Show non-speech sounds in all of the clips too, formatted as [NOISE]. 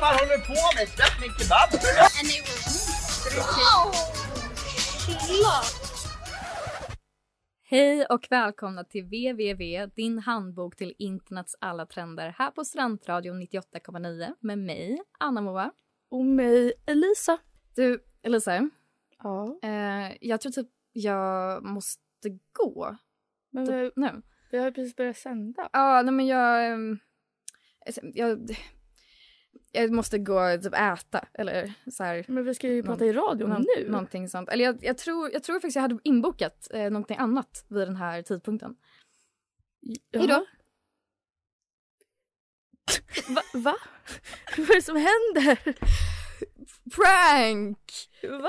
Vad fan håller du på med? Släpp min kebab! Hej och välkomna till www, din handbok till internets alla trender här på Studentradion 98,9 med mig, Anna Moa. Och mig, Elisa. Du, Elisa, Ja. eh, jag tror typ jag måste gå Men vi, typ, nu. vi har ju precis börjat sända. Ja, nej men jag, ehm, jag... Jag måste gå och typ äta eller så här. Men vi ska ju Någon- prata i radion Någon, nu. Någonting sånt. Eller jag, jag, tror, jag tror faktiskt jag hade inbokat eh, någonting annat vid den här tidpunkten. Ja. Hejdå. Va? Va? [LAUGHS] Vad är det som händer? Prank! Va? [LAUGHS]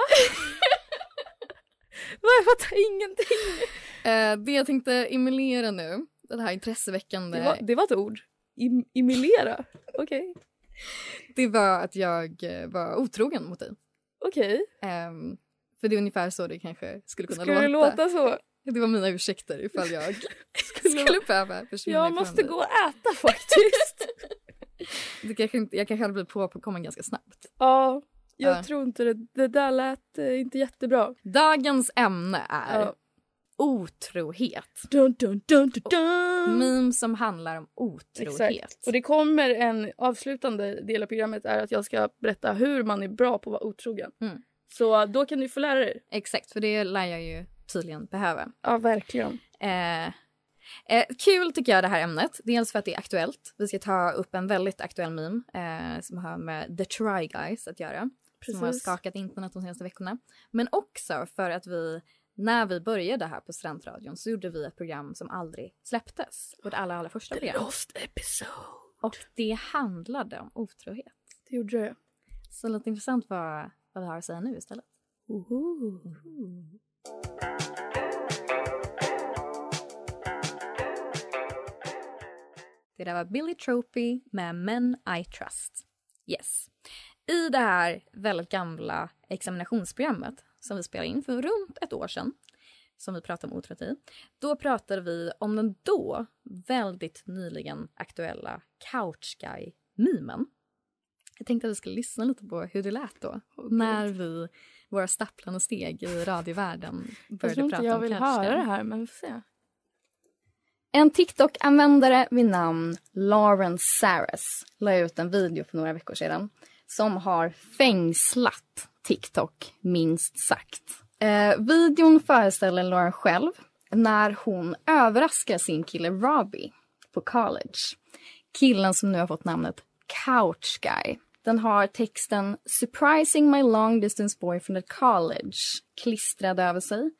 Va? Jag fattar ingenting. Eh, det jag tänkte emulera nu, den här intresseväckande, Det var, det var ett ord. Im imilera. Okej. Det var att jag eh, var otrogen mot dig. Okej. Ehm, för det är ungefär så det kanske skulle kunna Skulle det låta så? Det var mina ursäkter ifall jag [LAUGHS] Skulle- skulle behöva försvinna Jag måste gå och äta faktiskt. [LAUGHS] Det kanske inte, jag kanske hade blivit påkommen ganska snabbt. ja, jag Ja. tror inte det. Det där lät eh, inte jättebra. Dagens ämne är Ja. Otrohet. Dun, dun, dun, dun, dun. Meme som handlar om otrohet. Exakt. Och det kommer en avslutande del av programmet är att jag ska berätta hur man är bra på att vara otrogen. Mm. Så då kan du få lära dig. Exakt, för det lär jag ju tydligen behöva. Ja, verkligen. Eh, eh, kul tycker jag det här ämnet. Dels för att det är aktuellt. Vi ska ta upp en väldigt aktuell meme eh, som har med The Try Guys att göra. Som har Precis. skakat internet de senaste veckorna. Men också för att vi, när vi började här på Studentradion så gjorde vi ett program som aldrig släpptes. Vårt allra, allra första program. Lost episode. Och det handlade om otrohet. Det gjorde det. Så lite intressant vad, vad vi har att säga nu istället. Det där var Billy Tropy med Men I Trust. Yes. I det här väldigt gamla examinationsprogrammet som vi spelade in för runt ett år sedan, som vi pratade om otrohet i, då pratade vi om den då väldigt nyligen aktuella couch guy-memen. Jag tänkte att vi skulle lyssna lite på hur det lät då, när vi, våra stapplande steg i radiovärlden Jag började tror inte prata jag om vill couch höra guy. det här, men vi får se. En TikTok-användare vid namn Lauren Saras la ut en video för några veckor sedan som har fängslat TikTok, minst sagt. Eh, videon föreställer Lauren själv när hon överraskar sin kille Robbie på college. Killen som nu har fått namnet Couch Guy. Den har texten “Surprising my long distance boyfriend at college” klistrad över sig.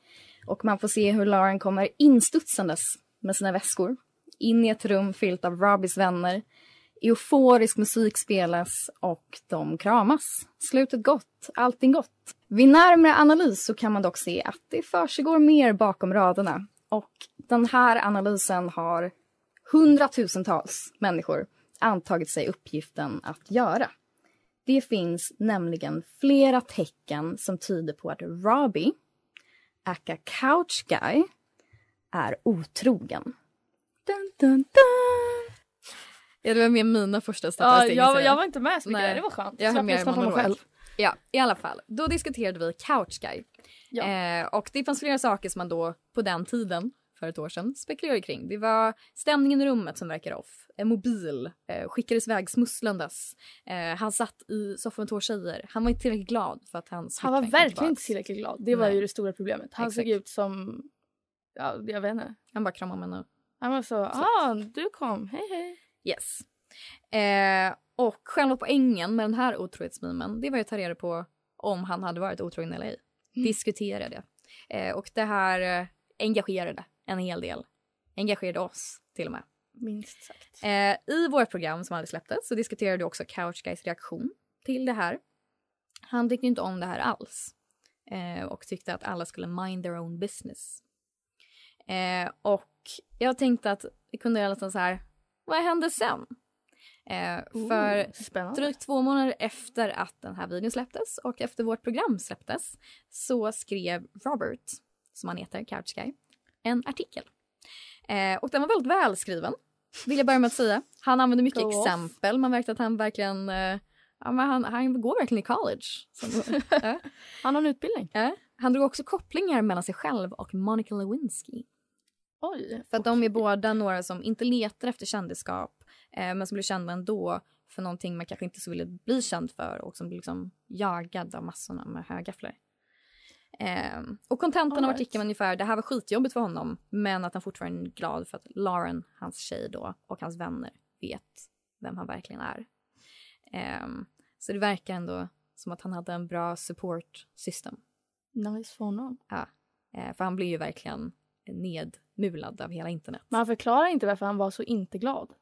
Och man får se hur Lauren kommer instudsandes med sina väskor in i ett rum fyllt av Robbies vänner. Euforisk musik spelas och de kramas. Slutet gott, allting gott. Vid närmare analys så kan man dock se att det försiggår mer bakom raderna. Och den här analysen har hundratusentals människor antagit sig uppgiften att göra. Det finns nämligen flera tecken som tyder på att Robbie, aka Couch Guy, är otrogen. Dun, dun, dun. Ja, det var med mina första Ja, statistiker. jag, jag var inte med så mycket Nej. där. Det var skönt. Jag mer lyssna på mig själv. Ja, i alla fall. Då diskuterade vi Couch Guy. Ja. Eh, och det fanns flera saker som man då på den tiden, för ett år sedan, spekulerade kring. Det var stämningen i rummet som verkar off. En mobil, eh, skickades iväg smusslandes. Eh, han satt i soffan med två tjejer. Han var inte tillräckligt glad för att hans Han var verkligen inte tillräckligt glad. Det var Nej. ju det stora problemet. Han såg Exakt. ut som... Ja, jag vet inte. Han bara kramade mig nu. Han var så, ah, du kom, hej hej. Yes. Eh, och själva poängen med den här otrohetsmimen, det var ju att ta reda på om han hade varit otrogen eller ej. Diskutera det. Eh, och det här eh, engagerade en hel del. Engagerade oss till och med Minst sagt. Eh, I vårt program som aldrig släpptes så diskuterade vi också Couch Guys reaktion till det här. Han tyckte inte om det här alls eh, och tyckte att alla skulle mind their own business. Eh, och jag tänkte att vi kunde göra lite så här, vad hände sen? Eh, för Ooh. Drygt två månader efter att den här videon släpptes och efter vårt program släpptes så skrev Robert, som han heter, Couch Guy, en artikel. Eh, och den var väldigt välskriven, vill jag börja med att säga. Han använde mycket Go off. exempel, man märkte att han verkligen eh, ja, men han, han går verkligen i college. Som, [LAUGHS] ja. Han har en utbildning. Ja. Han drog också kopplingar mellan sig själv och Monica Lewinsky. Oj. För de är båda några som inte letar efter kändisskap eh, men som blir kända ändå för någonting man kanske inte så ville bli känd för och som blir liksom jagad av massorna med högafflar. Eh, och kontentan av artikeln var ungefär det här var skitjobbigt för honom men att han fortfarande är glad för att Lauren, hans tjej då och hans vänner vet vem han verkligen är. Eh, så det verkar ändå som att han hade en bra support system. Nice för honom. Ja. Eh, för han blev ju verkligen nedmulad av hela internet. Men han förklarar inte varför han var så inte glad.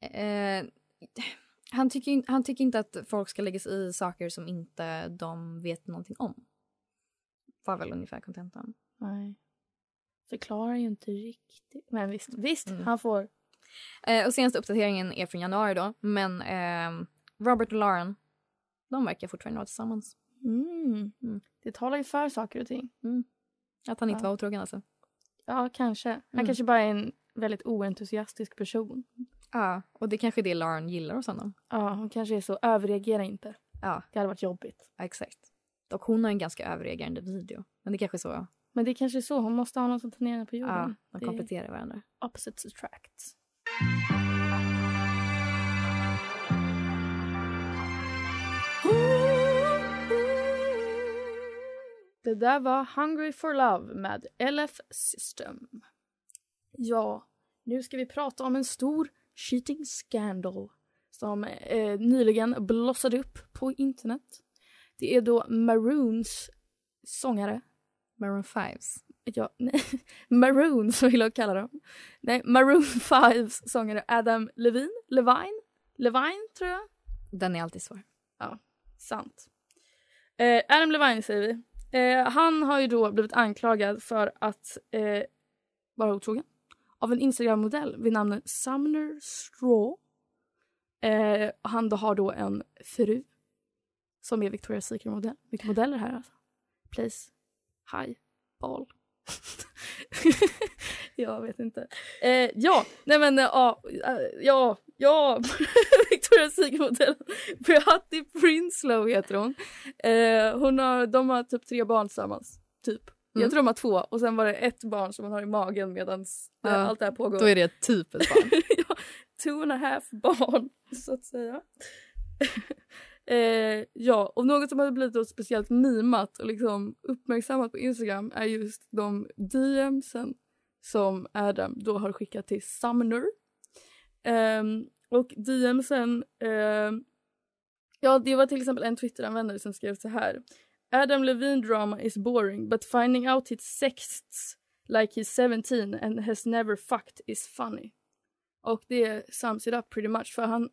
Eh, han, tycker, han tycker inte att folk ska lägga sig i saker som inte de vet någonting om. Var väl ungefär kontentan. Nej. Förklarar ju inte riktigt. Men visst, visst Mm. han får. Eh, och senaste uppdateringen är från januari då. Men ehm, Robert och Lauren, de verkar fortfarande vara tillsammans. Mm. Mm. Det talar ju för saker och ting. Att han inte Ja. var otrogen alltså. Ja, kanske. Han Mm. kanske bara är en väldigt oentusiastisk person. Ja, och det kanske är det Lauren gillar hos honom. Ja, hon kanske är så. Överreagera inte. Ja, Det hade varit jobbigt. ja, exakt. Och hon har en ganska överreagerande video. Men det kanske är så. Men det är kanske är så. Hon måste ha någon som tar ner henne på Ja, jorden. de Det är kompletterar varandra. opposites attract. Det där var Hungry for Love med LF System. Ja, nu ska vi prata om en stor cheating scandal som eh, nyligen blossade upp på internet. Det är då Maroons sångare Maroon 5s. Ja, nej. [LAUGHS] Maroon så vill jag kalla dem. Nej, Maroon 5s sångare Adam Levine, Levine, Levine tror jag. Den är alltid svår. Sant. Eh, Adam Levine säger vi. Eh, han har ju då blivit anklagad för att eh, vara otrogen av en Instagram-modell vid namn Sumner Straw. Eh, han då har då en fru som är Victoria's Secret-modell. Vilka modeller här alltså? Place, high, ball. [LAUGHS] [LAUGHS] jag vet inte. Eh, ja, nej men eh, ja, eh, ja, ja. [LAUGHS] Victoria's Secret-modell. Beate Prinslow heter hon. Eh, hon har, de har typ tre barn tillsammans. Typ. Mm. Jag tror de har två och sen var det ett barn som hon har i magen medan Ja, allt det här pågår. Då är det typ ett barn. [LAUGHS] ja, two and a half barn, så att säga. eh, ja, och något som hade blivit då speciellt mimat och liksom uppmärksammat på Instagram är just de DMsen som Adam då har skickat till Sumner. Um, och DMsen, um, ehm, ja det var till exempel en Twitteranvändare som skrev så här. Adam Levine drama is boring but finding out his sexts like he's 17 and has never fucked is funny. Och det sums it up pretty much för han,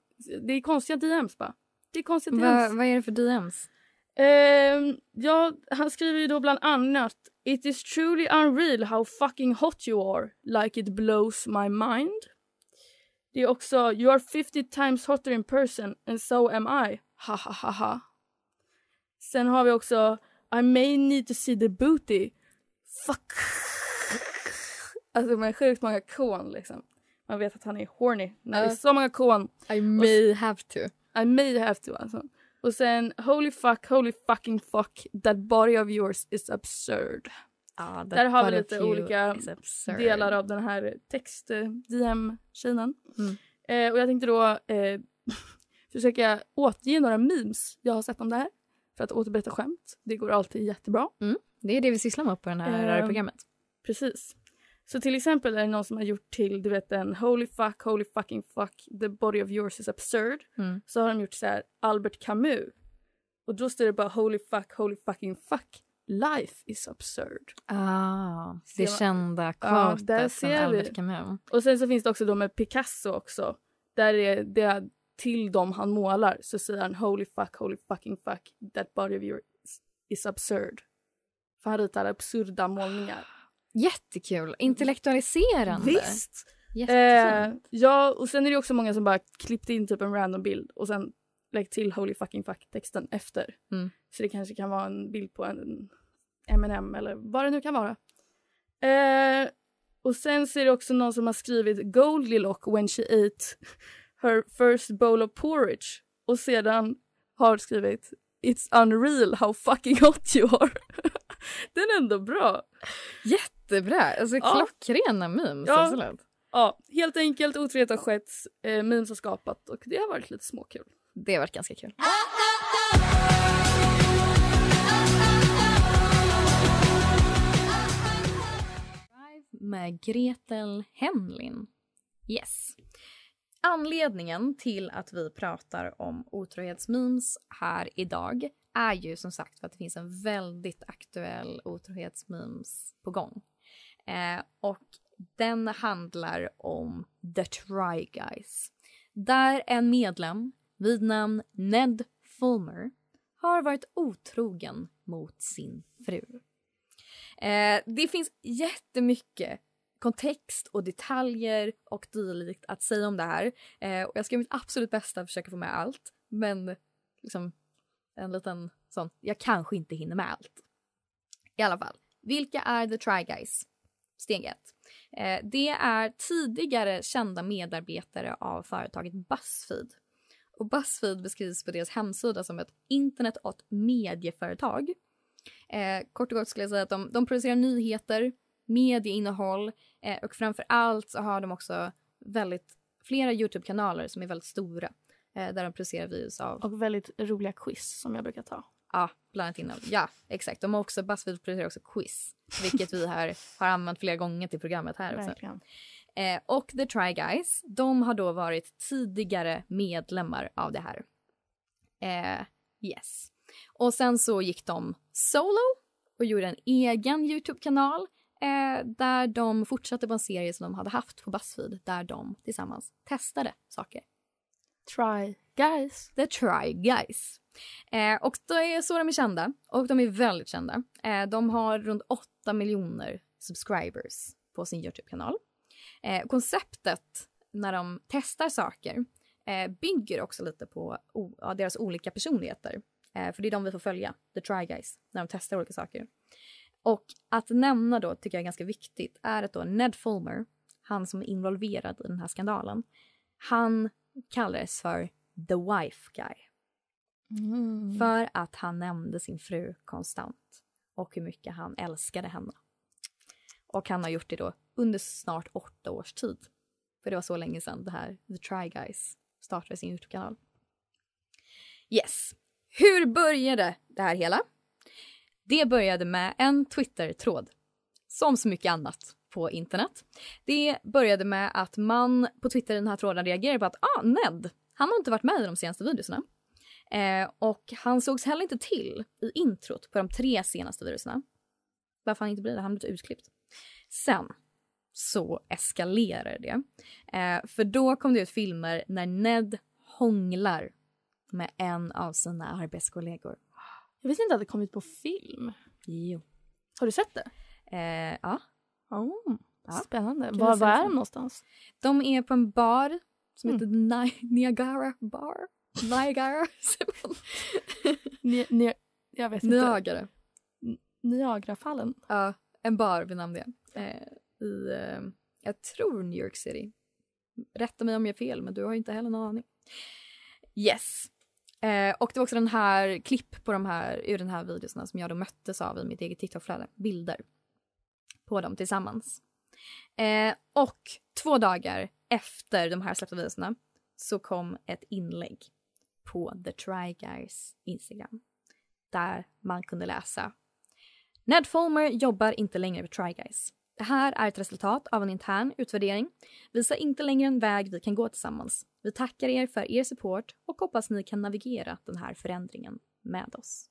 det är konstiga DMs bara. Det är konstiga DMs. Va, vad är det för DMs? Ehm, ja, han skriver ju då bland annat It is truly unreal how fucking hot you are, like it blows my mind. Det är också You are 50 times hotter in person and so am I, ha ha ha ha. Sen har vi också I may need to see the booty, fuck. Alltså med sjukt många kon liksom. Man vet att han är horny när det är så många kon. I may have to. I may have to alltså. Och sen holy fuck, holy fucking fuck, that body of yours is absurd. That Där har vi lite olika. Delar av den här text-DM-tjejen. Mm. Eh, och jag tänkte då eh, [LAUGHS] försöka återge några memes jag har sett om det här. För att återberätta skämt. Det går alltid jättebra. Det är det vi sysslar med på det här Ehm, programmet. Precis. Så till exempel är det någon som har gjort till du vet en holy fuck, holy fucking fuck, the body of yours is absurd. Mm. Så har de gjort så här Albert Camus. Och då står det bara holy fuck, holy fucking fuck, Life is absurd. Ah, Ser det man- kända Ja, quotet där från ser Albert. Camus. Och sen så finns det också då med Picasso också. Där är det till dem han målar så säger han holy fuck, holy fucking fuck, that body of yours is absurd. För han ritar absurda målningar. Jättekul. Intellektualiserande. Visst! Eh, ja, och sen är det också många som bara klippt in typ en random bild och sen lagt till holy fucking fuck texten efter. Mm. Så det kanske kan vara en bild på en M&M eller vad det nu kan vara. Eh, och sen så är det också någon som har skrivit Goldilocks when she ate her first bowl of porridge och sedan har skrivit It's unreal how fucking hot you are. [LAUGHS] Den är ändå bra. Jättebra. Alltså Ja. klockrena memes. Ja. Absolut. Ja, helt enkelt otrohet har skett, eh, memes har skapat och det har varit lite småkul. Det har varit ganska kul. Med Gretel Henlin. Yes. Anledningen till att vi pratar om otrohetsmemes här idag är ju som sagt för att det finns en väldigt aktuell otrohetsmemes på gång. Eh, och den handlar om The Try Guys. Där en medlem vid namn Ned Fulmer har varit otrogen mot sin fru. Eh, det finns jättemycket kontext och detaljer och dylikt att säga om det här. Eh, och jag ska göra mitt absolut bästa att försöka få med allt. Men liksom en liten sån, jag kanske inte hinner med allt. I alla fall, vilka är The Try Guys? Steg ett. Eh, det är tidigare kända medarbetare av företaget Buzzfeed. Och Buzzfeed beskrivs på deras hemsida som ett internet och medieföretag. Eh, kort och gott skulle jag säga att de, de producerar nyheter, medieinnehåll eh, och framför allt så har de också väldigt flera Youtube-kanaler som är väldigt stora eh, där de producerar videos av Och väldigt roliga quiz som jag brukar ta. Ja, bland annat innehåll. Ja, exakt. De har också, Buzzfeed producerar också quiz, vilket vi här [LAUGHS] har använt flera gånger till programmet här också. Verkligen. Eh, och The Try Guys, de har då varit tidigare medlemmar av det här. Eh, yes. Och sen så gick de solo och gjorde en egen Youtube-kanal eh, där de fortsatte på en serie som de hade haft på Buzzfeed där de tillsammans testade saker. Try guys. The Try Guys. Eh, och det är så de är kända. Och de är väldigt kända. Eh, de har runt 8 miljoner subscribers på sin Youtube-kanal. Eh, konceptet när de testar saker eh, bygger också lite på o- deras olika personligheter. Eh, för det är de vi får följa, The Try Guys, när de testar olika saker. Och att nämna då, tycker jag är ganska viktigt, är att då Ned Fulmer, han som är involverad i den här skandalen, han kallades för The Wife Guy. Mm. För att han nämnde sin fru konstant och hur mycket han älskade henne. Och han har gjort det då under snart åtta års tid. För det var så länge sedan det här The Try Guys startade sin Youtube-kanal. Yes. Hur började det här hela? Det började med en Twitter-tråd. Som så mycket annat på internet. Det började med att man på Twitter i den här tråden reagerade på att ah, Ned, han har inte varit med i de senaste videorna. Eh, och han sågs heller inte till i introt på de tre senaste videorna. Varför han inte blir det? Han blev utklippt. Sen så eskalerar det. Eh, för då kom det ut filmer när Ned hånglar med en av sina arbetskollegor. Jag visste inte att det kommit på film. Jo. Har du sett det? Eh, ja. Oh. Spännande. Var, var är de någonstans? De är på en bar som Mm. heter Ni- Niagara bar. Niagara. [LAUGHS] Ni, ni, jag vet inte. Niagara. Niagarafallen. Ja, en bar vid namn det. Eh, I, eh, jag tror New York City. Rätta mig om jag är fel, men du har ju inte heller någon aning. Yes. Eh, och det var också den här klipp på de här, ur den här videorna som jag då möttes av i mitt eget TikTok-flöde. Bilder på dem tillsammans. Eh, och två dagar efter de här släppta videorna så kom ett inlägg på The Try Guys Instagram. Där man kunde läsa Ned Fulmer jobbar inte längre på Try Guys. Det här är ett resultat av en intern utvärdering. Visa inte längre en väg vi kan gå tillsammans. Vi tackar er för er support och hoppas ni kan navigera den här förändringen med oss.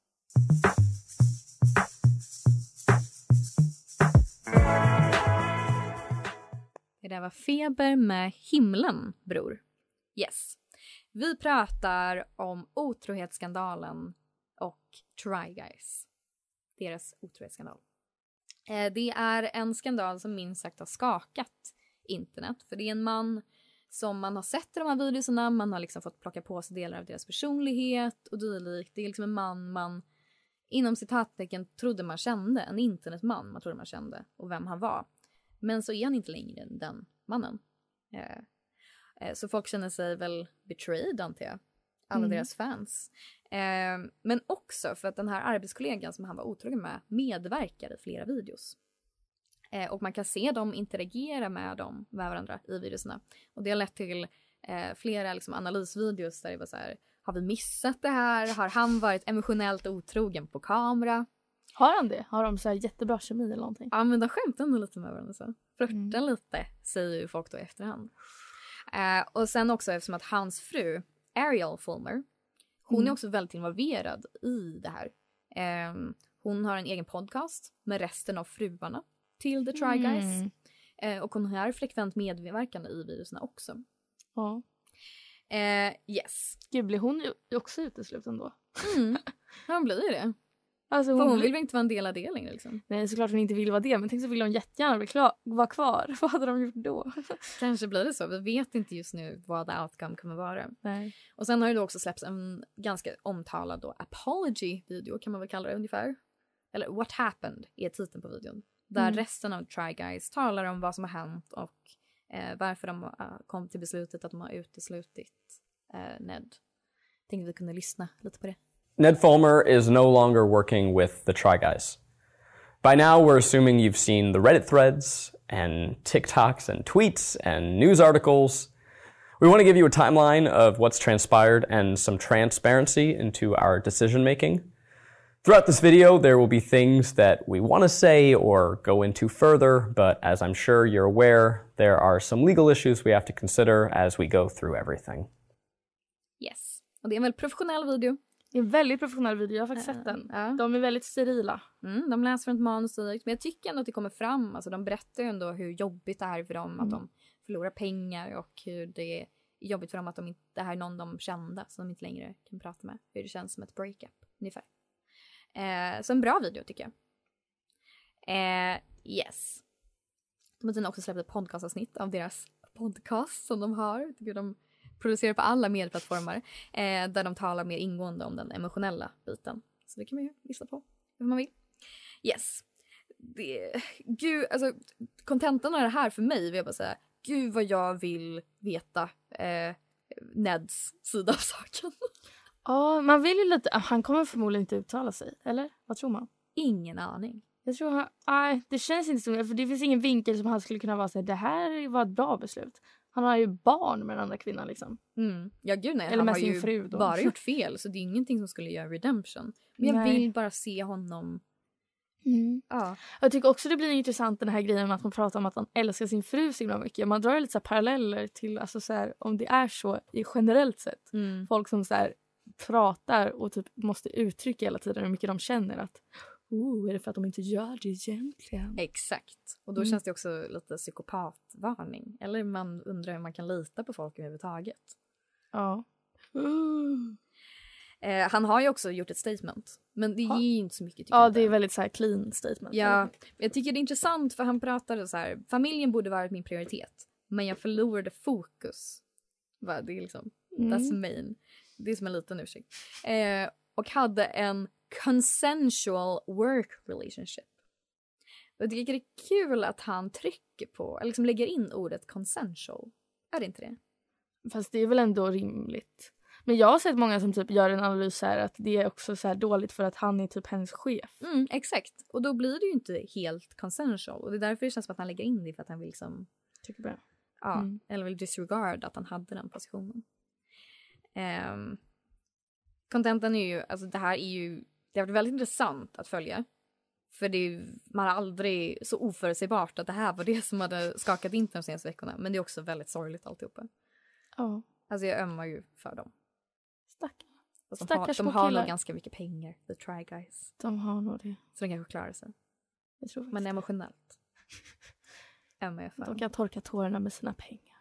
Det där var Feber med Himlen, bror. Yes. Vi pratar om otrohetsskandalen och Try Guys. Deras otrohetsskandal. Eh, det är en skandal som minst sagt har skakat internet. För det är en man som man har sett i de här videorna, man har liksom fått plocka på sig delar av deras personlighet och dylikt. Det är liksom en man man inom citattecken trodde man kände, en internetman man trodde man kände och vem han var. Men så är han inte längre den mannen. Eh, eh, så folk känner sig väl betrayed antar jag. Alla Mm. deras fans. Eh, men också för att den här arbetskollegan som han var otrogen med medverkar i flera videos. Eh, och man kan se dem interagera med dem, med varandra i videorna. Och det har lett till eh, flera liksom, analysvideos där det var så här, har vi missat det här? Har han varit emotionellt otrogen på kamera? Har han det? Har de så jättebra kemi eller någonting? Ja men de skämtar ändå lite med varandra så. Flörtar lite säger ju folk då i efterhand. Eh, och sen också eftersom att hans fru Ariel Fulmer hon är Mm. också väldigt involverad i det här. Ehm, hon har en egen podcast med resten av fruarna till The Try Guys. Mm. Eh, och hon är frekvent medverkande i videorna också. Ja. Eh, yes. Gud, blir hon också utesluten då? Mm. [LAUGHS] Ja, hon blir ju det. Alltså hon, hon vill väl inte vara en del av det längre liksom. Nej, såklart hon inte vill vara det, men tänk så vill hon jättegärna bli klar, vara kvar. [LAUGHS] Vad hade de gjort då? [LAUGHS] Kanske blir det så. Vi vet inte just nu vad the outcome kommer vara. Nej. Och sen har det då också släppts en ganska omtalad då apology-video kan man väl kalla det ungefär. Eller What happened är titeln på videon. Där Mm. resten av Try Guys talar om vad som har hänt och eh, varför de eh, kom till beslutet att de har uteslutit eh, Ned. Tänkte vi kunde lyssna lite på det. Ned Fulmer is no longer working with the Try Guys. By now, we're assuming you've seen the Reddit threads and TikToks and tweets and news articles. We want to give you a timeline of what's transpired and some transparency into our decision making. Throughout this video, there will be things that we want to say or go into further, but as I'm sure you're aware, there are some legal issues we have to consider as we go through everything. Yes. Och det är en väldigt professionell video. Det är en väldigt professionell video, jag har faktiskt sett den. Ja. De är väldigt sterila. Mm, de läser från ett manus direkt. Men jag tycker ändå att det kommer fram. Alltså, de berättar ju ändå hur jobbigt det här är för dem. Att de förlorar pengar och hur det är jobbigt för dem att de inte, det här är någon de kände som de inte längre kan prata med. Hur det känns som ett breakup ungefär. Eh, så en bra video tycker jag. Eh, yes. De har också släppt ett podcastavsnitt av deras podcast som de har. De producerar på alla medieplattformar. Eh, där de talar mer ingående om den emotionella biten. Så det kan man ju lyssna på hur man vill. Yes. Det, gud, alltså kontentan av det här för mig vill jag bara säga. Gud vad jag vill veta eh, Neds sida av saken. [LAUGHS] Ja, man vill ju lite... Han kommer förmodligen inte uttala sig, eller? Vad tror man? Ingen aning. Jag tror han... Nej, det känns inte så. För det finns ingen vinkel som han skulle kunna vara så här, det här var ett bra beslut. Han har ju barn med den andra kvinnan liksom. Mm. Ja gud nej, Eller han med har sin ju fru då. bara [LAUGHS] gjort fel så det är ingenting som skulle göra redemption. Men jag Nej. vill bara se honom. Ja. Jag tycker också det blir intressant den här grejen med att man pratar om att han älskar sin fru så himla mycket. Man drar lite så paralleller till alltså så här, om det är så i generellt sett. Mm. Folk som så här pratar och typ måste uttrycka hela tiden hur mycket de känner att oh, är det för att de inte gör det egentligen? Exakt. Och då Mm. känns det också lite psykopatvarning. Eller man undrar hur man kan lita på folk överhuvudtaget. Ja. [GASPS] Eh, han har ju också gjort ett statement. Men det Ja. ger ju inte så mycket. Ja, det är väldigt så här clean statement. Ja, jag tycker det är intressant för han pratade så här. Familjen borde varit min prioritet. Men jag förlorade fokus. Va, det är liksom, that's Mm. main. Det är som en liten ursäkt. Eh, och hade en consensual work relationship. Och det är kul att han trycker på, eller liksom lägger in ordet consensual. Är det inte det? Fast det är väl ändå rimligt. Men jag har sett många som typ gör en analys här att det är också så här dåligt för att han är typ hennes chef. Mm, exakt. Och då blir det ju inte helt consensual. Och det är därför det känns som att han lägger in det för att han vill liksom, Tycker bra. ja, Mm. eller vill disregard att han hade den positionen. Um, Contenten är ju, alltså det här är ju, det har varit väldigt intressant att följa. För det är, man har aldrig så oförutsägbart att det här var det som hade skakat internet de senaste veckorna. Men det är också väldigt sorgligt alltihopa. Ja. Alltså jag ömmar ju för dem. Stackarn. Och de har, Stackars de små har nog ganska mycket pengar, the try guys. De har nog det. Så de kanske klarar sig. Jag tror Men emotionellt. MFM. De kan torka tårarna med sina pengar.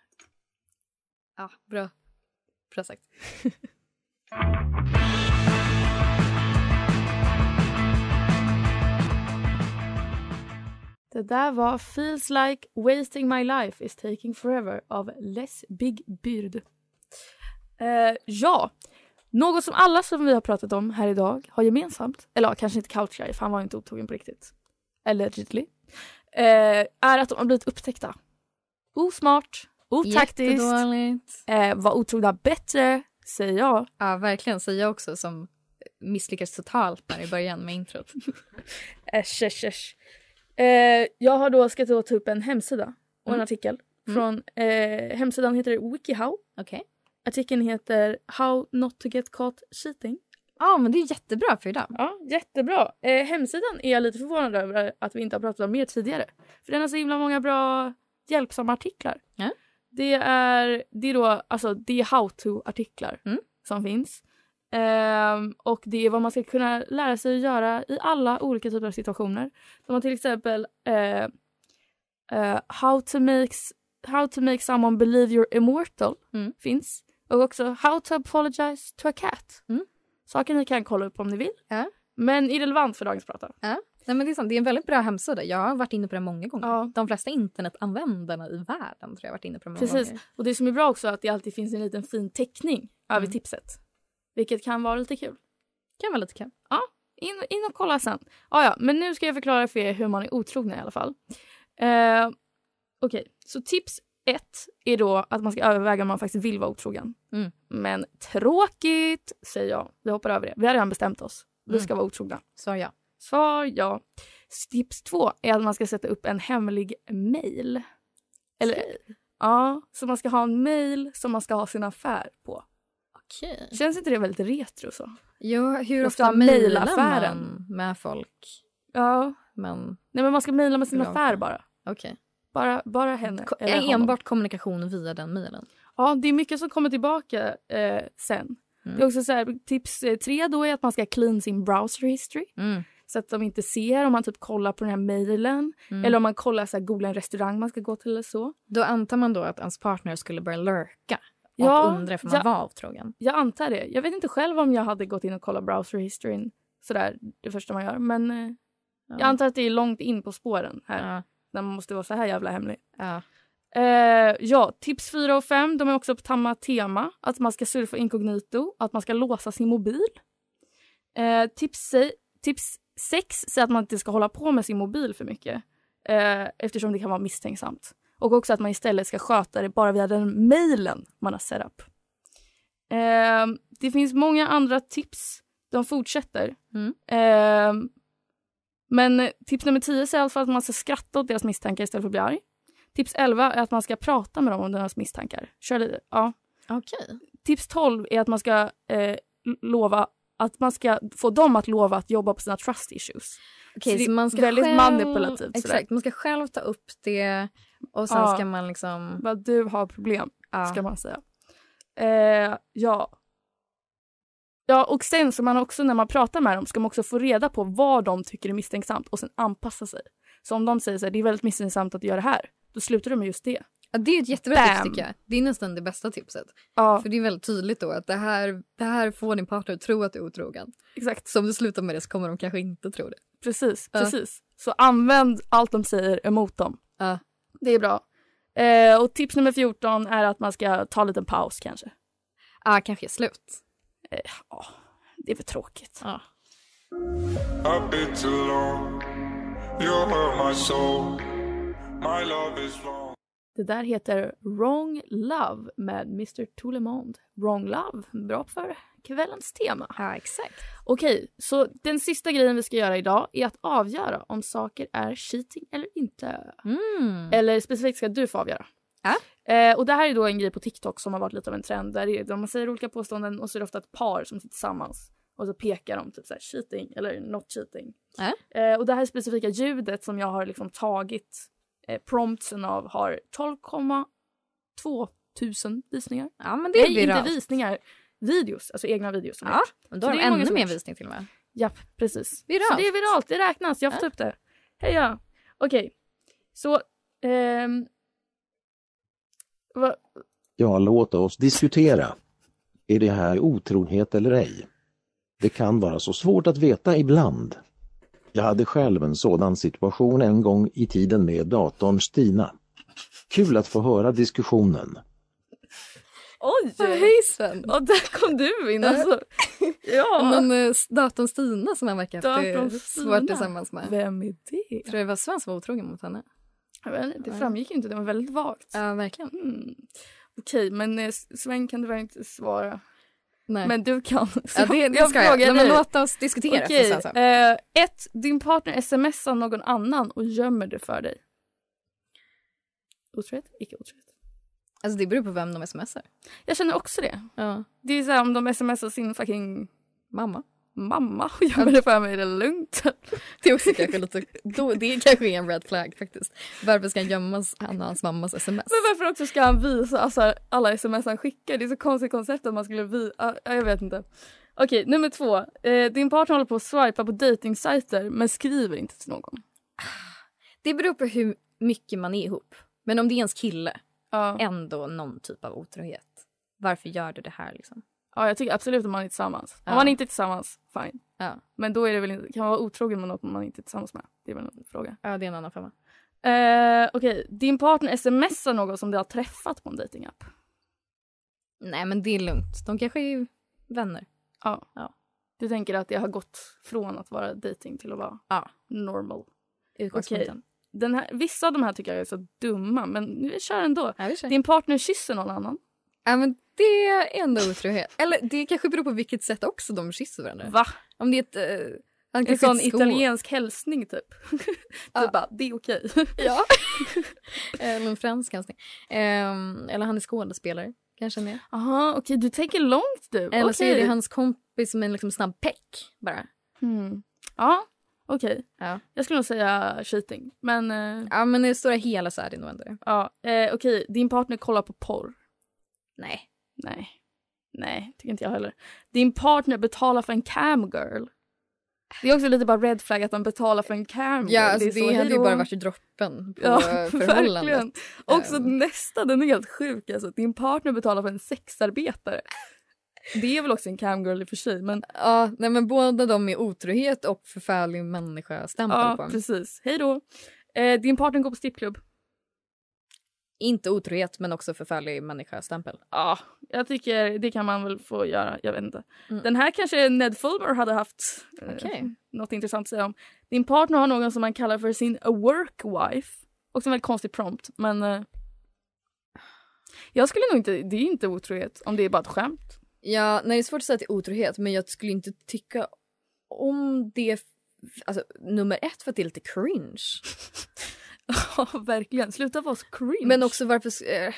Ja, bra. Bra sagt. Det där var Feels like wasting my life is taking forever av Les Big Byrd. Eh, ja, något som alla som vi har pratat om här idag har gemensamt, eller ja, kanske inte Couchguy för han var inte otrogen på riktigt, allegedly, eh, är att de har blivit upptäckta. Osmart, otaktiskt, eh, var otrogna bättre, säger jag. Ja, verkligen. Säger jag också som misslyckades totalt där i början med introt. [LAUGHS] Äsch, äsch, äsch. Eh, jag har då ska då ta upp en hemsida och en Mm. artikel. Mm. Från, eh, hemsidan heter WikiHow. Okej. Artikeln heter How not to get caught cheating. Ja, men det är jättebra för idag. Ja, jättebra. Eh, hemsidan är jag lite förvånad över att vi inte har pratat om mer tidigare. För den har så himla många bra hjälpsamma artiklar. Ja. Det är, det är då alltså det är how to-artiklar Mm. som finns. Ehm, och det är vad man ska kunna lära sig att göra i alla olika typer av situationer. Har till exempel eh, eh, how, to make, how to make someone believe you're immortal Mm. finns. Och också how to apologize to a cat. Mm. Saker ni kan kolla upp om ni vill. Ja. Men irrelevant för dagens prata. Nej, men det, är sant. det är en väldigt bra hemsida. Jag har varit inne på den många gånger. Ja. De flesta internetanvändarna i världen tror jag varit inne på den många Precis. gånger. Och det som är bra också är att det alltid finns en liten fin teckning över Mm. tipset. Vilket kan vara lite kul. kan vara lite kul. In, in och kolla sen. Ah, ja, men nu ska jag förklara för er hur man är otrogna i alla fall. Eh, Okej, så tips ett är då att man ska överväga om man faktiskt vill vara otrogen. Mm. Men tråkigt, säger jag. Vi hoppar över det. Vi har redan bestämt oss. Vi Mm. ska vara otrogna. Så ja. Svar ja. Tips två är att man ska sätta upp en hemlig mail. Eller, ja, så man ska ha en mail som man ska ha sin affär på. Okej. Känns inte det väldigt retro så? Jo, hur ofta mejlar man med folk? Ja. Men Nej men man ska mejla med sin Bra. affär bara. okej. Bara, bara henne. Ko- eller honom. Enbart kommunikation via den mejlen. Ja, det är mycket som kommer tillbaka eh, sen. Mm. Det är också så här, tips eh, tre då är att man ska clean sin browser history. Mm. Så att de inte ser om man typ kollar på den här mejlen. Mm. Eller om man kollar så här, googla en restaurang man ska gå till eller så. Då antar man då att ens partner skulle börja lurka och Ja, undra ifall man ja. var otrogen. Jag antar det. Jag vet inte själv om jag hade gått in och kollat browser historyn sådär det första man gör. Men eh, Ja. jag antar att det är långt in på spåren här. Ja. När man måste vara så här jävla hemlig. Ja. Eh, ja, tips 4 och 5 de är också på samma tema. Att man ska surfa inkognito, att man ska låsa sin mobil. Eh, tips 6 säger att man inte ska hålla på med sin mobil för mycket. Eh, eftersom det kan vara misstänksamt. Och också att man istället ska sköta det bara via den mailen man har set up. Eh, det finns många andra tips. De fortsätter. Mm. Eh, men tips nummer 10 säger i alla fall att man ska skratta åt deras misstankar istället för att bli arg. Tips 11 är att man ska prata med dem om deras misstankar. Kör lite. Ja. Okej. Tips 12 är att man ska eh, lova att man ska få dem att lova att jobba på sina trust issues. Okej, Så så man ska väldigt själv... manipulativt sådär. Exakt, man ska själv ta upp det och sen Ja. ska man liksom... Vad du har problem, Ja. ska man säga. Eh, ja. Ja, och sen ska man också när man pratar med dem ska man också få reda på vad de tycker är misstänksamt och sen anpassa sig. Så om de säger så här, det är väldigt misstänksamt att göra det här, då slutar du med just det. Ja, det är ett jättebra Bam. tips tycker jag. Det är nästan det bästa tipset. Ja, För det är väldigt tydligt då att det här, det här får din partner att tro att du är otrogen. exakt. Så om du slutar med det så kommer de kanske inte tro det. Precis, Ja. precis. Så använd allt de säger emot dem. Ja. Det är bra. Eh, och tips nummer 14 är att man ska ta en liten paus kanske. Ah, kanske är slut. Eh, ja, det är för tråkigt. Ja. A bit too long. You hurt my soul. My love is wrong. Det där heter Wrong Love med Mr. Toulemond. Wrong Love, bra för kvällens tema. ja, exakt. Okej, så den sista grejen vi ska göra idag är att avgöra om saker är cheating eller inte. Mm. Eller specifikt ska du få avgöra. Ja. Eh, och det här är då en grej på TikTok som har varit lite av en trend. Där är, man säger olika påståenden och så är det ofta ett par som sitter tillsammans. Och så pekar de typ så här cheating eller not cheating. Ja. Eh, och det här specifika ljudet som jag har liksom tagit eh, promptsen av har 12,2 tusen visningar. Ja, men det är Nej, inte visningar. Videos, alltså egna videos. Som Ja, gjort. men då har det de ännu mer visning till och med. Japp, precis. Viralt. Så det är viralt, det räknas. Jag får ta upp det. Heja! Okej. Så, ehm... Vad, Ja, låt oss diskutera. Är det här otrohet eller ej? Det kan vara så svårt att veta ibland. Jag hade själv en sådan situation en gång i tiden med datorn Stina. Kul att få höra diskussionen. oj! Hej Sven! Och där kom du in alltså. [LAUGHS] Ja, Men eh, datorn Stina som han verkar haft det Datorn svårt tillsammans med. vem är det? Tror du det var Sven som var otrogen mot henne? Jag vet inte, Det framgick ju inte, det var väldigt vagt. Ja, verkligen. Mm. Okej, men eh, Sven kan tyvärr inte svara. Nej. Men du kan. ja, det, det jag ska jag. Nej, men låt oss diskutera. Okej, så. eh, ett, din partner smsar någon annan och gömmer det för dig. Otrohet? Icke otrohet. Alltså det beror på vem de smsar. Jag känner också det. Ja. Det är så här, om de smsar sin fucking Mamma. Mamma [LAUGHS] och gömmer det för mig, är det lugnt? Det är också kanske lite, då, det kanske är en red flag faktiskt. Varför ska han gömma han och hans mammas sms? Men varför också ska han visa alltså, alla sms han skickar? Det är så konstigt koncept att man skulle visa. jag vet inte. Okej, nummer två. Eh, din partner håller på att swipa på dejtingsajter men skriver inte till någon. Det beror på hur mycket man är ihop. Men om det är ens kille, Ja. ändå någon typ av otrohet. Varför gör du det här liksom? Ja, jag tycker absolut om man är tillsammans. Om Ja. man inte är tillsammans, fine. Ja, Men då är det väl inte, kan man vara otrogen med något man inte är tillsammans med? Det är väl en fråga. ja det är en annan femma. Eh, Okej, din partner smsar någon som du har träffat på en dejtingapp. Nej men det är lugnt. De kanske är vänner. Ja. Ja. Du tänker att det har gått från att vara dating till att vara Ja. normal. Utgångspunkten. Den här, vissa av de här tycker jag är så dumma, men vi kör ändå. Ja, vi kör. Din partner kysser någon annan. Ja men det är ändå otrohet. Eller det kanske beror på vilket sätt också de kysser varandra. Va? Om det är ett... Uh, han En sån italiensk hälsning typ. [LAUGHS] Ja. du bara, det är okej. [LAUGHS] Ja. [LAUGHS] eller en fransk hälsning. Ehm, eller han är skådespelare. Kanske han är. Jaha, okej du tänker långt du. Eller så är det hans kompis med en liksom snabb peck bara. Hmm. Ja, okej. Ja. Jag skulle nog säga cheating. Men eh, Ja men i det stora hela så är det nog ändå ja, eh, okej. Din partner kollar på porr. Nej. Nej. Nej, tycker inte jag heller. Din partner betalar för en camgirl. Det är också lite bara red flag att man betalar för en camgirl. Ja alltså det, är så, hade ju bara varit droppen på Ja, [LAUGHS] förhållandet. verkligen. Också Ehm. nästa, den är helt sjuk alltså. Din partner betalar för en sexarbetare. Det är väl också en camgirl i och för sig men Ja, nej men båda de är otrohet och förfärlig människa-stämpel ja på dem. precis. Hej då. Eh, din partner går på strippklubb. Inte otrohet men också förfärlig människa-stämpel. Ja, jag tycker det kan man väl få göra. Jag vet inte. Mm. Den här kanske Ned Fulmer hade haft eh, Okej. något intressant att säga om. Din partner har någon som man kallar för sin a work wife. Också en väldigt konstig prompt men eh, jag skulle nog inte, det är inte otrohet om det är bara ett skämt. Ja, nej det är svårt att säga att det är otrohet men jag skulle inte tycka om det Alltså nummer ett för att det är lite cringe. [LAUGHS] [LAUGHS] Verkligen. Sluta vara så cringe. Men också varför... Eh,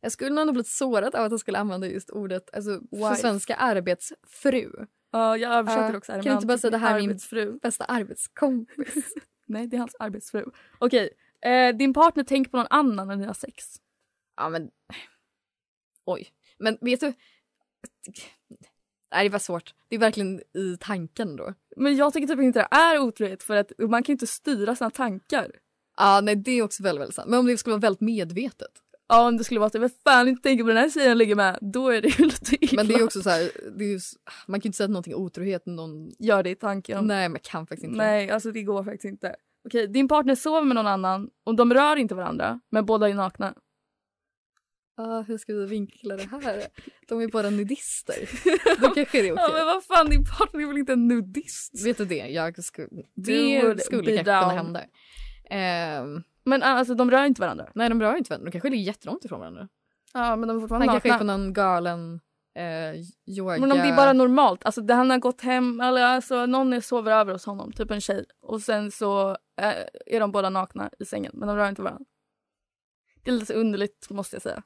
jag skulle nog ha blivit sårad av att jag skulle använda just ordet alltså, för Wife. svenska arbetsfru. Ja, jag översätter Ja, också. kan du inte bara säga det här är min-? Bästa arbetskompis. [LAUGHS] Nej, det är hans arbetsfru. Okej, eh, din partner tänker på någon annan när ni har sex. ja men... Oj. Men vet du... Nej det var svårt. Det är verkligen i tanken då. Men jag tycker typ inte det är otrohet för att man kan ju inte styra sina tankar. Ja nej det är också väldigt, väldigt sant. Men om det skulle vara väldigt medvetet. Ja, om det skulle vara så, vad fan inte tänker på den här tjejen jag ligger med, då är det ju [LAUGHS] lite illa. Men det är också så här, det är ju, man kan ju inte säga att någonting är otrohet när någon... Gör det i tanken. Nej man kan faktiskt inte. Nej, alltså det går faktiskt inte. Okej, din partner sover med någon annan och de rör inte varandra, men båda är nakna. Ah, hur ska vi vinkla det här? De är bara nudister. Då [LAUGHS] kanske det är okej. Ja, men vad fan, din partner är väl inte en nudist? Vet du det? Jag would det skulle kanske kunna down. hända. Ehm, Men alltså de rör inte varandra. nej, de rör inte varandra. De kanske ligger jättelångt ifrån varandra. Ja, men de är Han fortfarande kanske är på någon galen eh, yoga... Men om det är bara normalt, alltså det, han har gått hem, eller alltså någon är sover över hos honom, typ en tjej. Och sen så eh, är de båda nakna i sängen, men de rör inte varandra. Det är lite underligt måste jag säga.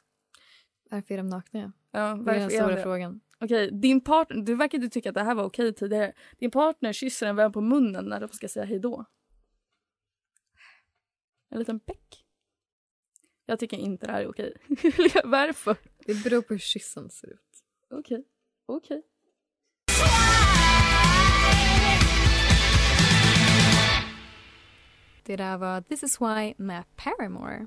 Varför är de nakna? Ja, Det är den varför är stora det? frågan. Okej, din partner, du verkar inte tycka att det här var okej tidigare. Din partner kysser en vän på munnen när de ska säga hej då. En liten peck. Jag tycker inte det här är okej. [LAUGHS] Varför? Det beror på hur kyssen ser ut. Okej, okej. Det där var This is why med Paramore.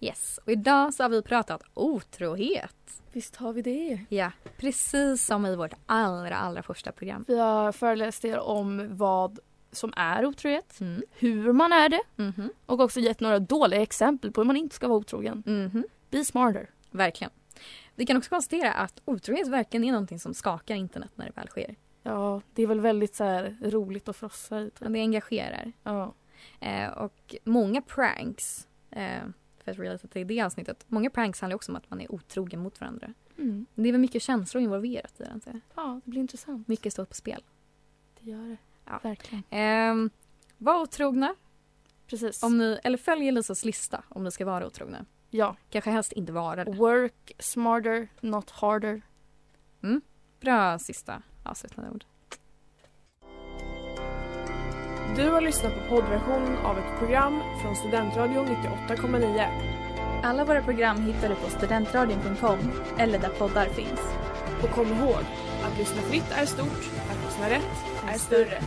Yes, och idag så har vi pratat otrohet. Visst har vi det. Ja, precis som i vårt allra, allra första program. Vi har föreläst er om vad som är otrohet, Mm. hur man är det Mhm. och också gett några dåliga exempel på hur man inte ska vara otrogen. Mhm. Be smarter. Verkligen. Vi kan också konstatera att otrohet verkligen är någonting som skakar internet när det väl sker. Ja, det är väl väldigt så här roligt att frossa i. Men det engagerar. Ja. Eh, och många pranks, eh, för att relata till det avsnittet, många pranks handlar också om att man är otrogen mot varandra. Mm. Det är väl mycket känslor involverat i det, ja, det blir intressant. Mycket står på spel. Det gör det. Ja. Verkligen. Eh, var otrogna, Precis. om ni, eller följ Elisas lista om ni ska vara otrogna. Ja. Kanske helst inte vara det. Work smarter, not harder. Bra sista avslutande ord. Du har lyssnat på poddversionen av ett program från Studentradion 98,9. Alla våra program hittar du på studentradion.com eller där poddar finns. Och kom ihåg, att lyssna fritt är stort, att lyssna rätt är större.